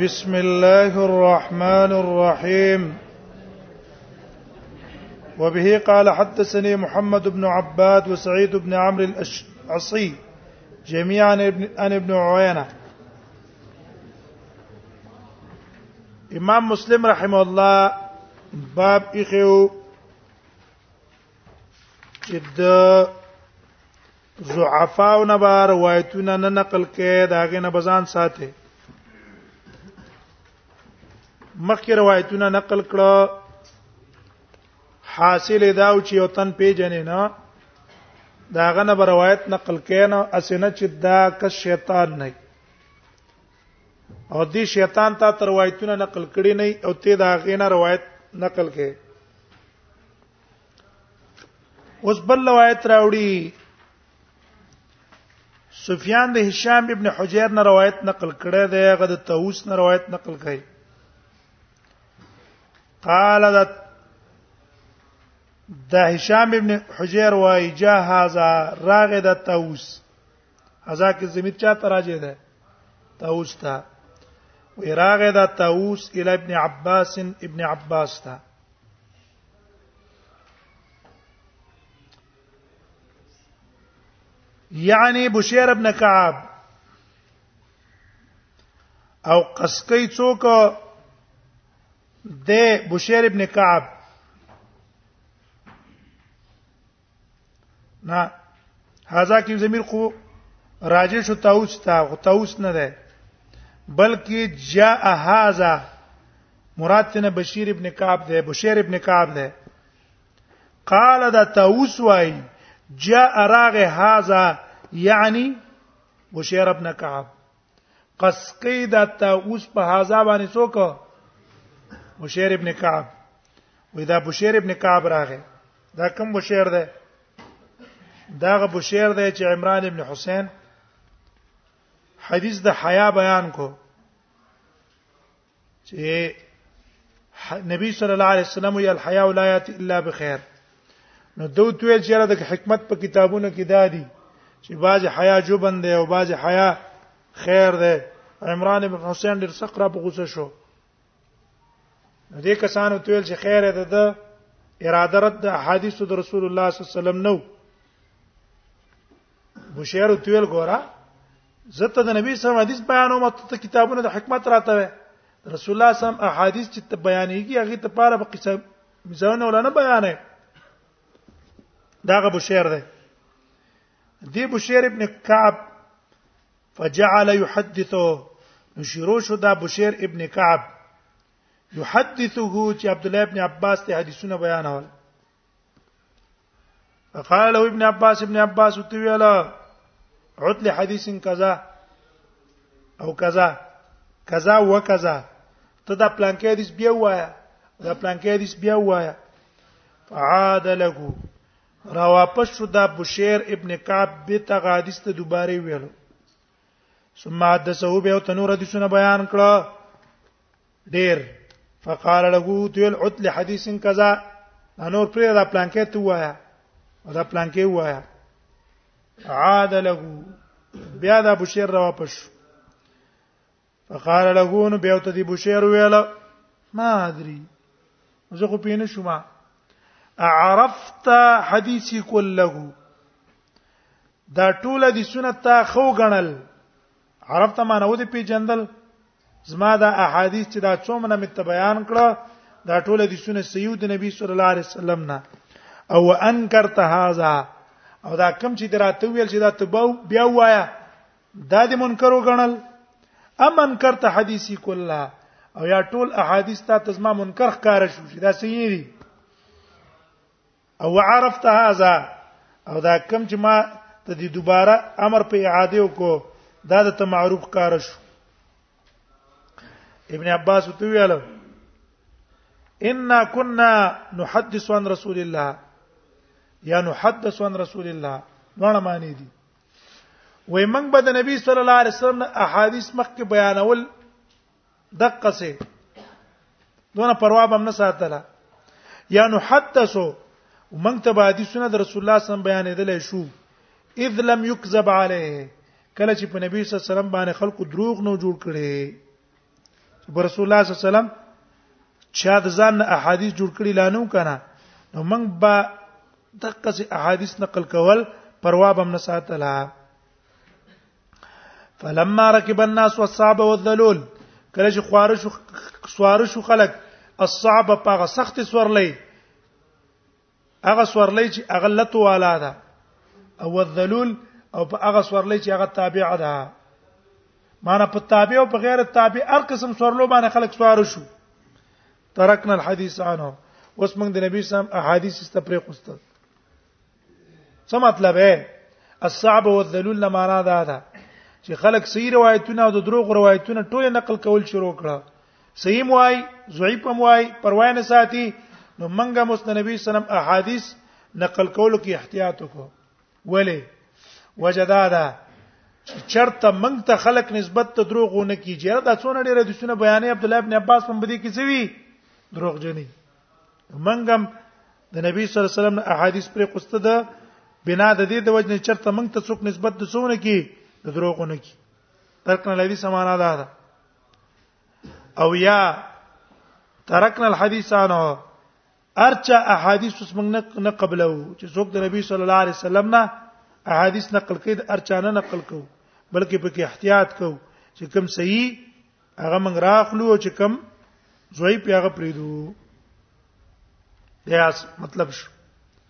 بسم الله الرحمن الرحيم وبه قال حدثني محمد بن عباد وسعيد بن عمرو الأصي جميعا عن ابن عوينة امام مسلم رحمه الله باب اخو جد ضعفاء نه به روایتونه نه نقل کې دا غي نه بزان ساته مخکې روایتونه نقل کړه حاصل دا او چې یو تن پیژنې نه دا غنه به روایت نقل کین او اسنه چې دا ک شیطان نه او دی شیطان ته روایتونه نقل کړي نه او ته دا غینه روایت نقل کړي اوس بل روایت راوړي سفیان د هشام ابن حجیر نه روایت نقل کړی دی هغه د طاووس نه روایت نقل کړي قال د د هشام ابن حجیر وای جا هاذا راغ د طاووس هاذا کې زمير چا تراجه ده طاووس ته وی راغ د طاووس ال ابن عباس ابن عباس ته یعنی بشیر ابن کعب او قسکی څوک د بشیر ابن کعب نه هاذا کې ضمیر خو راجع شو تاوس تا خو تاوس نه ده بلکې جاء هاذا مراد تنه بشیر ابن کعب ده بشیر ابن کعب ده قال دا تاوس وای جاء راغ هاذا یعنی بشیر ابن کعب قسقی دا تاوس په هاذا باندې څوک بشیر ابن کعب وې دا بشیر ابن کعب راغی دا کوم بشیر ده داغه بشیر ده چې عمران ابن حسین حدیث د حیا بیان کو چې نبی صلی الله علیه وسلم یې الحیا لا یات الا بخیر نو دوی تویل چې را د حکمت په کتابونو کې دادی چې باز حیا جوبن دی او باز حیا خیر دی عمران ابن حسین ډیر سقره په غوسه شو نو دې کسانو تل چې خیر ده د اراده رد د حدیث د رسول الله صلی الله علیه وسلم نو بشیر تل ګورا زته د نبی صلی الله علیه وسلم حدیث بیانو مت ته کتابونه د حکمت راته وي رسول الله صلی الله علیه وسلم احادیث چې بیانېږي هغه ته پاره په قصه مزونه ولنه بیانې داغه بشیر ده دی بشیر ابن کعب فجعل يحدثه نو شروع شو دا بشیر ابن کعب يحدثه چې عبد الله ابن عباس ته حدیثونه بیانول فقال له ابن عباس ابن عباس وتویلا عدل حدیث کذا او کذا کذا وکذا ته دا پلانکی حدیث بیا وایا دا پلانکی حدیث بیا وایا فعاد له را واپس شو دا بشیر ابن کعب به تغادیس ته دوباره ویلو ثم حدثه به او تنور د سونه بیان کړه ډیر فقال له تل عتل حدیث کذا انور پر دا پلانکې ته وایا او دا پلانکې وایا عاد له بیا دا بشیر را واپس شو فقال له نو بیا ته دی بشیر ویل ما ادري زه خو پینې شوم عرفت حدیثي كله دا ټول د سنت تا خو غنل عرفت معنی و دې پیجندل زما دا احادیث چې دا څومره مت بیان کړه دا ټول د سنت سید نبی صلی الله علیه وسلم نه او انکرت هذا او دا کم چې دراته ویل چې دا تبو بیا وایا دا د منکر وګڼل ام انکر ته حدیثی کله او یا ټول احادیث ته تزما منکر ښکار شو چې دا صحیح دي او عرفت هذا او دا کم چې ما ته دي دوباره امر په اعاده وکړو دا د معروف کار شو ابن عباس تو ویاله ان كنا نحدث عن رسول الله یا نحدث عن رسول الله معنی معنی دي وای موږ به د نبی صلی الله علیه وسلم احادیث مخکې بیانول دقه سه دونه پروا به نه ساتله یا نو حدثو موږ ته به حدیثونه د رسول الله صلی الله علیه وسلم بیانېدل شو اذ لم یکذب علیه کله چې په نبی صلی الله علیه وسلم باندې خلکو دروغ نو جوړ کړي رسول الله صلی الله علیه وسلم چا د ځان نه احادیث جوړ کړي لانو کنه نو موږ به دغه سي احادیث نقل کول پروا بم نه ساتلا فلما ركب الناس والصعب والذلول کله چې خوار شو سوار شو خلک الصعب په سخت سورلې هغه سورلې چې هغه لته والا ده او الذلول او په هغه سورلې چې هغه تابع ده معنی په تابع او په غیر تابع هر قسم سورلو باندې خلک سوار شو ترکنا الحديث عنه اوس موږ د نبی سم احادیث است پرې خوستل څه مطلب ہے الصعب والذلول معنا دا ده چې خلک صحیح روایتونه او د دروغ روایتونه ټول نقل کول شروع کړه صحیح موای ضعیف موای پروا نه ساتي نو منګه مسند نبی سلام احادیث نقل کولو کې احتیاط وکړو ولی وجدادا چرته منګ ته خلق نسبت ته دروغونه کیږي دا څونه ډېر د سونه بیانې عبد الله ابن عباس په مبدي کې څه وی دروغ جنې منګم د نبی صلی الله علیه وسلم احادیث پر قصته ده بنا د دې د وجنې چرته منګ ته څوک نسبت د څونه کی د دروغونه کی ترکنه لدی سمانا ده او یا ترکنا الحديث عنه ارچا احادیث اوس موږ نه قبلو چې څوک د نبی صلی الله علیه وسلم نه احادیث نقل کړي د ارچا نه نقل کو بلکې پکې احتیاط کو چې کم صحیح هغه موږ راخلو او چې کم زوی پیغه پریدو دا مطلب شو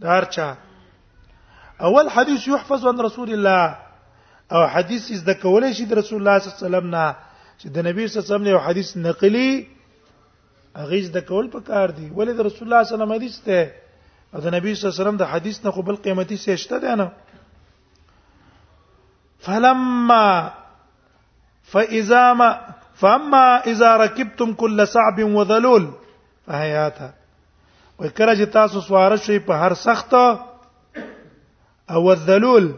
دارچا اول حدیث يحفظ عن رسول الله او حدیث از د کولای شي د رسول الله صلی الله علیه وسلم نه چې د نبی صلی الله علیه وسلم یو حدیث نقلی هغه د کول په کار دی ولې د رسول الله صلی الله علیه وسلم حدیث ته او د نبی صلی الله علیه وسلم د حدیث نه خو بل قیمتي څه شته دی نه فلما فاذا ما فاما اذا ركبتم كل صعب وذلول فهياتا وای کله چې تاسو سوار شئ په هر سخت او ذلول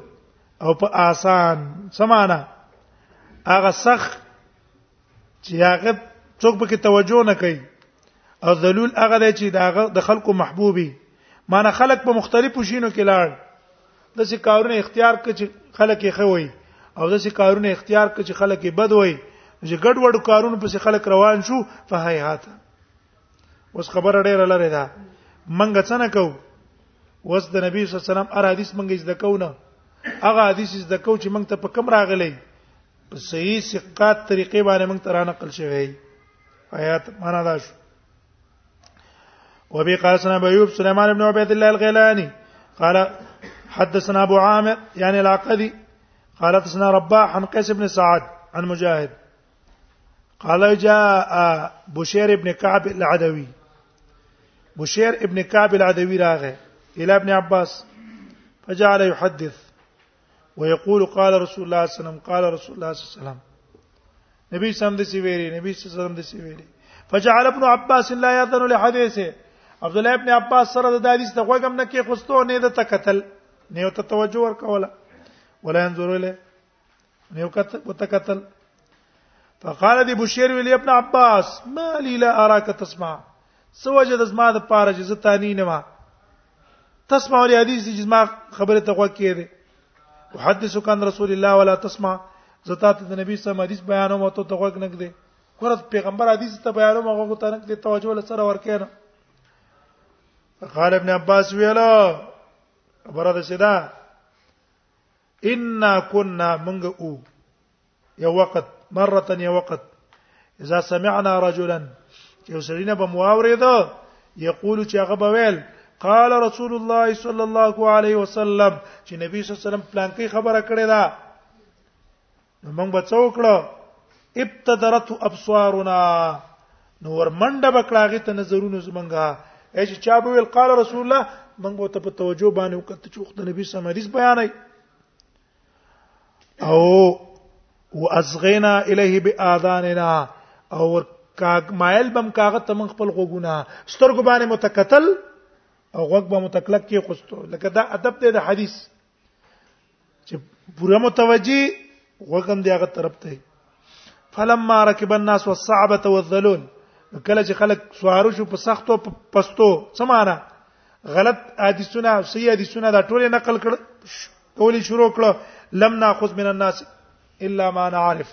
او په آسان سمانا هغه سخت چې هغه څوک به کې توجه نه کوي او ذلول هغه دی چې د خلکو محبوبي معنی خلک په مختلفو شینو کې لاړ د څه کارونه اختیار کړي چې خلک یې خوي او د څه کارونه اختیار کړي چې خلک یې بد وي چې ګډ وډ کارونه پس خلک روان شو فهیات اوس خبره ډیره لره ده منګه څنګه کو وس د نبی صلی الله علیه وسلم ار حدیث منګه زده کو نه هغه حدیث زده کو چې منګ ته په کم راغلی په صحیح سقات طریقې باندې منګ ترانه قل شوی آیات معنا دا شو وبي قال سنا بيوب سليمان بن عبيد الله الغيلاني قال حدثنا ابو عامر يعني العقدي قال حدثنا رباح عن قيس بن سعد عن مجاهد قال جاء بشير بن كعب العدوي بشير ابن كعب العدوي راغه الى ابن عباس فجعل يحدث ويقول قال رسول الله صلى الله عليه وسلم قال رسول الله صلى الله عليه وسلم نبی سم د سی ویری نبی صلی الله علیه وسلم د سی ویری فجعل ابن عباس لا يذن لحديثه عبد الله ابن عباس سره د حدیث ته غوږم نه کې خوستو نه د تکتل نه ته توجه ورکوله ولا ينظر له نه وکت وتکتل فقال ابي بشير ولي ابن عباس ما لي لا اراك تسمع سوجد زما د پاره چې زتانی نه ما تسمع لي حدیث چې زما خبره ته غوږ کړي وحدثك عن رسول الله ولا تسمع زتا ته د نبی صلی الله علیه وسلم حدیث بیانوم او ته غوږ نه کړي ورته پیغمبر حدیث ته بیانوم هغه ته نه کړي توجه ول سره ورکینه قال ابن عباس ویلا برا د سیدا ان كنا منغ او یو وخت مره یو وخت اذا سمعنا رجلا یو سړینه به مواورید یقول چې هغه به ویل قال رسول الله صلی الله علیه وسلم چې نبی صلی الله علیه وسلم پلان کې خبره کړې ده نو موږ به څه وکړو ابتدرت ابصارنا نو ورمنډه بکړاغه ته نظرونه زمونږه اې چې چا به ویل قال رسول الله موږ به ته په توجه باندې وکړو چې وخت نبی صلی الله علیه وسلم بیانای او واسغینا الیه باذاننا او کاغ مایل بم کاغه تم خپل غوګونه سترګو باندې متکتل او غوګ به متکلک کې خوستو لکه دا ادب دی د حدیث چې پوره متوجي وګم دی هغه طرف ته فلما ركب الناس والصعبه والذلول کله چې خلک سوارو شو په سختو پستو سمانه غلط حدیثونه او صحیح حدیثونه دا ټول نقل کړ ټول شروع کړ لم ناخذ من الناس الا ما نعرف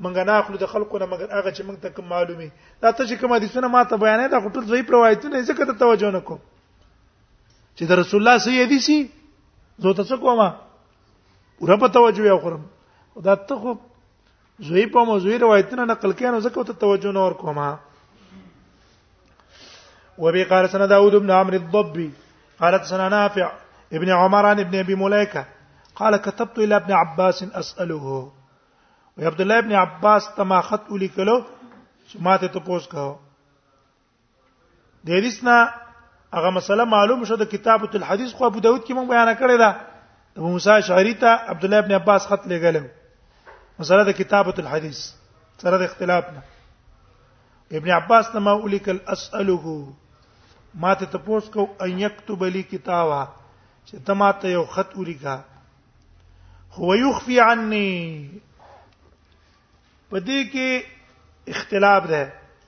منګه نه اخلو د خلکو نه مګر هغه چې موږ ته کوم معلومي دا ته چې کوم حدیثونه ما ته بیانې دا ټول ضعیف روایتونه ځکه ته توجه نکوم چې د رسول الله سي دي سي زه ته څه کوم پورا په توجه یو خورم دا ته خو زوی په موضوع روایتونه نقل کینو زکه ته توجه نور کومه وبي قال سنة داود بن عمرو الضبي قالت سنة نافع ابن عمر عن ابن ابي مليكه قال كتبت الى ابن عباس اساله وعبد الله ابن عباس تما خط ولیکلو چې ماته ته پوس کاو د حدیث نه هغه مسله معلوم شو د کتابه الحديث خو ابو داود کې مونږ بیان کړی دا ابو موسی شعری ته عبد الله ابن عباس خط لګل مسله د کتابه الحديث سره د اختلاف نه ابن عباس ته ما ولیکل اساله ما ته تپوس کو ان یكتب لي کتابا چې ته ما ته یو خط ولیکا هو يخفي عني پدې کې اختلاف ده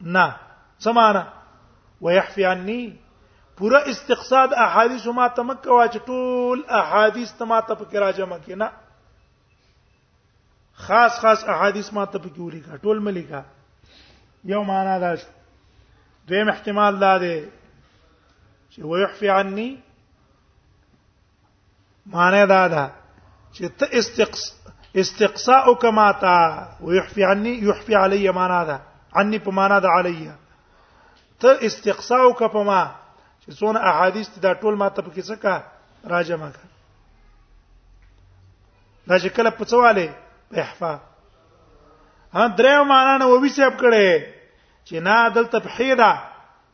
نه سمانه ويحفي عني پورا استقصاد احادیث ما تمکوا چې ټول احادیث ته ما ته پکې راجمه کینا خاص خاص احادیث ما ته پکې ولیکا ټول ملیکا یو معنا دا شو دویم احتمال دا دی چې ويحفي عني معنی دا ده چې ته استقص استقصاء کما تا ويحفي عني يحفي علي معنا ده عني په معنا ده علي ته استقصاء کما چې څونه احادیث دا ټول ماته په کیسه کا راجمه کا دا چې کله په څواله په احفا ها درې معنا نه وبي سیب کړي چې نه دلته په حیدا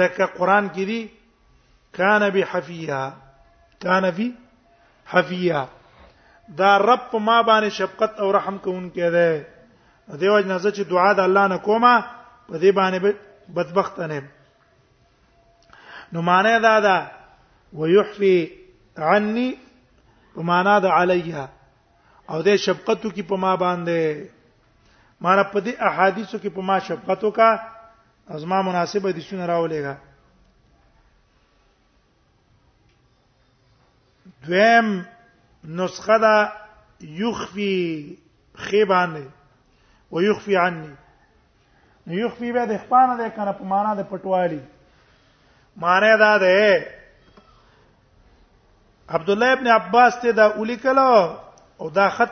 لکه قران کې دي کان به حفیا کان فی حفیا دا رب په ما باندې شفقت او رحم کوونکی دی دیو جن زه چې دعا د الله نه کومه په دې باندې بدبخت نه نو معنی دا ده ويحفي عني په معنا د علیا او د شفقتو کې په ما باندې مانا په دې احادیثو کې په ما شفقتو کا او زما مناسبه دي سونه راولېګا دویم نسخه دا یخفی خیبانه و یخفی عني نو یخفی به د خپانه ده کنه په معنا د پټوالی معنی دا ده عبد الله ابن عباس ته دا ولیکلو او دا خط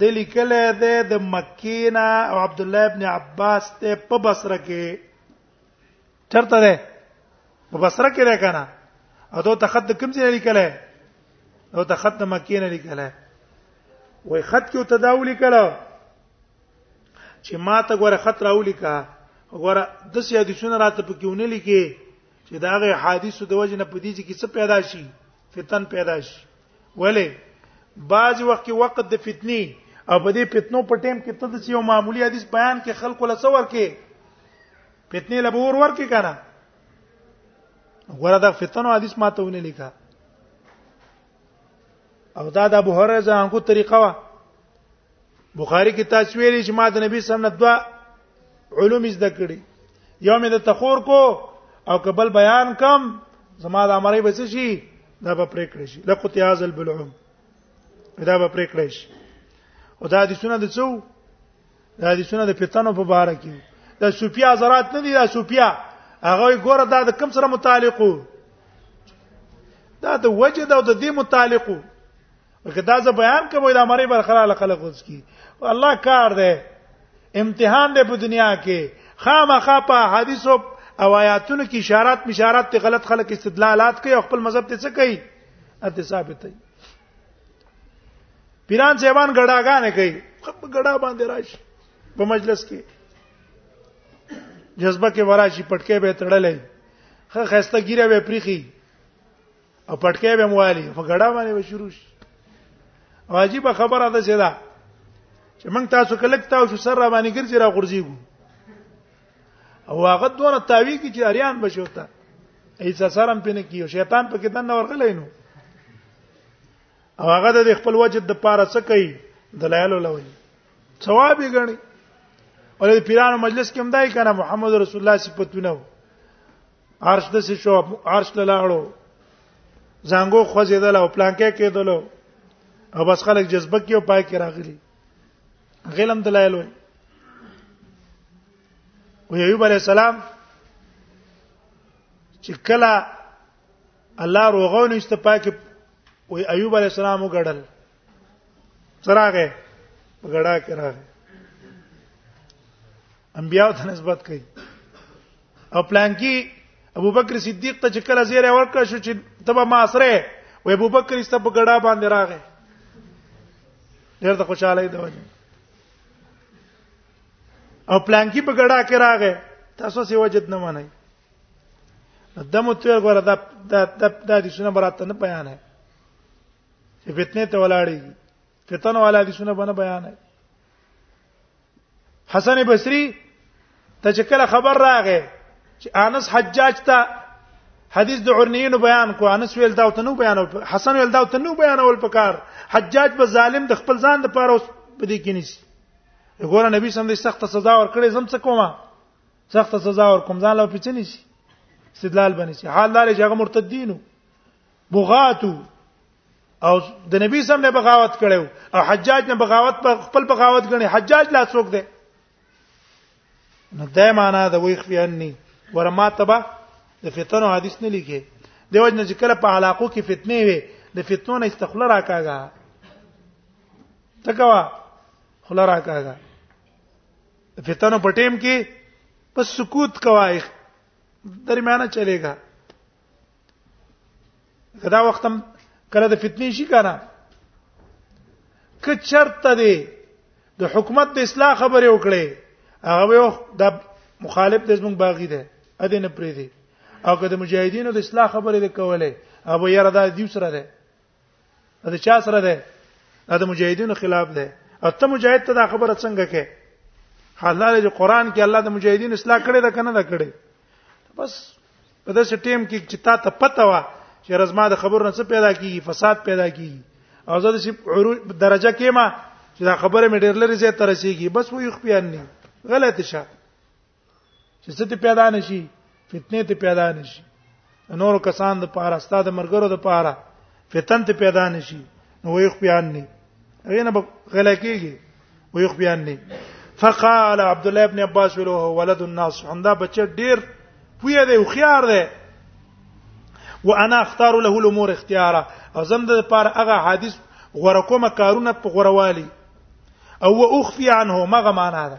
د لیکل ده د مکینا او عبد الله ابن عباس ته په بصره کې چرته ده په بصره کې ده کنه او ته خط کوم ځای لیکل او ته خط مکینا لیکل وای خط کې تداول لیکل چې ما ته غوړه خط راولي کا غوړه د سیادي سونه راته پکې ونه لیکي چې دا غي حادثو د وجه نه پدې چې څه پیدا شي فتن پیدا شي ولی بعض وخت کې وخت د فتنی او په دې فتنو په ټیم کې ته د یو معمولی حدیث بیان کې خلکو له څور کې فتنې له بور ور کې کنه وردا فتنو حدیث ماته ونه لیکا او دا د ابو هرره ځانګو طریقه وا بخاری کې تاسو ویلي چې ما د نبی صلی الله علیه وسلم دوا علوم زده کړي یو مې د تخور کو او قبل بیان کم زما د امرې بچ شي دا به پرې کړی شي لکه تیاز البلعوم دا به پرې کړی شي او دا د سونه د څو دا د سونه د پیتانو په بار کې دا سوپیا زرات نه دي دا سوپیا هغه ګوره دا د کم سره متعلقو دا د وجد او د دې متعلقو کدا ز بیان کوم دا مری برخلا لخلق اوس کی الله کار دی امتحان دی په دنیا کې خامخا په حدیث او آیاتونو کې اشارات مشارات ته غلط خلک استدلالات کوي خپل مذهب ته څه کوي اته ثابت دی پیران سیوان ګډاګانې کوي ګډا باندې راشي په مجلس کې جذبه کې وراشي پټکې به تړلې خه خسته ګیره به پریخي او پټکې به موالي په ګډا باندې به شروع شي واجب خبره ده چې دا چې موږ تاسو کلک تاسو سر را باندې ګرځي را غورځيګو او هغه دونه تاوی کی چې اریان بشوتا ایڅ سرم پینې کیو شیطان په کې دنه ورغلې نو او هغه د خپل وجد د پاره څه کوي دلایل ولوي ثواب یې غني ولې پیرانو مجلس کې هم دای کنه محمد رسول الله صفاتونه عرش د څه شو عرش لاړو زنګو خوځیدل او پلان کې کېدل او بس خلک جذبه کې او پای کې راغلي غلم دلایل وي او ایوب علی السلام چې کله الله روغونه است پاکه او ایوب علی السلام وګړل سراغه غړا کرا انبیاء ته نسبت کوي او پلانکی ابو بکر صدیق ته چې کله زیره ورکړ شو چې تبه ما سره و ابو بکر است په ګډا باندې راغې ډېر ته خوشاله دی وځي او پلانکی په ګډا کې راغې تاسو سی وجد نه منای دمو ته غره دا دا دا د شنو برات نه بیان ہے چې فتنه ته ولاړی فتنه والا د شنو بنه بیان ہے حسن بصري ته چې کله خبر راغې چې انس حجاج ته حدیث د عرنین بیان کو انس ویل دا ته نو بیان حسن ویل دا ته نو بیان ول پکار حجاج به ظالم د خپل ځان د پاره اوس پدې کې نيسي وګوره نبی سم دې سخت سزا ورکړې زم څه کومه سخت سزا ور کوم ځان له پیچې نيسي استدلال باندې حال دار چې هغه مرتدینو بغاتو او د نبی سم نه بغاوت کړو او حجاج نه بغاوت په خپل بغاوت غني حجاج لا څوک دی نو دا معنا د ویخ بیانني ورما تبا د فتنو حدیث نه لیکي دیو جن چې کله په علاقو کې فتنه وي د فتنو نه استخلا راکاږي تکوا خلا راکاږي فتنو په ټیم کې په سکوت کوای درمیانه چلےګا دا وخت هم کله د فتنې شي کنه که چرته دی د حکومت د اصلاح خبره وکړي هغه یو د مخالف د زمون باغی ده ا دې نه پرې دی او که د مجاهدینو د اصلاح خبره وکولې ابو یره دا دیو سره ده دا چا سره ده دا مجاهدینو خلاف ده او ته مجاهد ته دا خبره څنګه کې حلال چې قران کې الله د مجاهدین اصلاح کړي دا کنه دا کړي بس په داسې ټیم کې چې تا ته پته و چې رزما د خبرو نه څه پیدا کیږي فساد پیدا کیږي او زه د شي درجه کې ما چې دا خبره مې ډېر لري زه ترسيږي بس وې خپل نه غلط شه چې ست پیدا نشي فتنه ته پیدا نشي نور کسان د پاره استاد مرګرو د پاره فتن ته پیدا نشي نو وي خو بیان نه غینه غلا کیږي وي خو بیان نه فقال عبد الله ابن عباس له ولد الناس همدا بچ ډیر پوی دی خو خيار دی وانا اختار له الامور اختیارا او زم د پاره هغه حدیث غره کومه کارونه په غره والی او اخفي عنه مغه معنا ده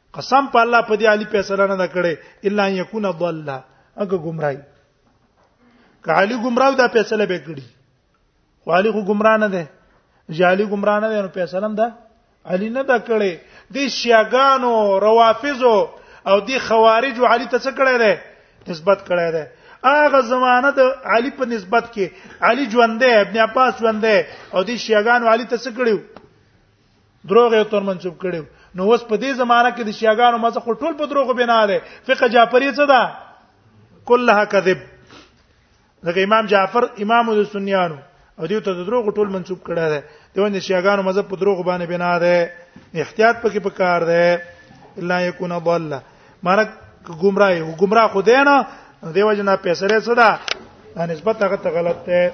قسم په الله په دې علي فیصله نه کړي الا ان يكون ضل هغه گمراهي که علي گمراه دا فیصله به کړي خو علي خو گمراه نه ده جالي گمراه نه ده نو فیصله هم ده علي نه ده کړي د شیاګانو روافضو او د خوارج علي ته څه کړي ده نسبت کړي ده هغه زمانہ د علي په نسبت کې علي ژوند ده ابن عباس ژوند ده او د شیاګانو علي ته څه کړي دروغ یې تور منسوب کړي نو اوس په دې زمانہ کې د شیعاګانو مزه خو ټول په دروغ بنا ده فقہ جعفری څه ده كلها کذب ځکه امام جعفر امام د سنیانو او دیو ته د دروغ ټول منسوب کړه ده دیونه شیعاګانو مذهب په دروغ باندې بنا ده احتیاط پکې پکار ده الا یکون ضل مانک گمراهي او گمراه خو دینه دیو جنا پیسې سره دا نسبت هغه ته غلط ده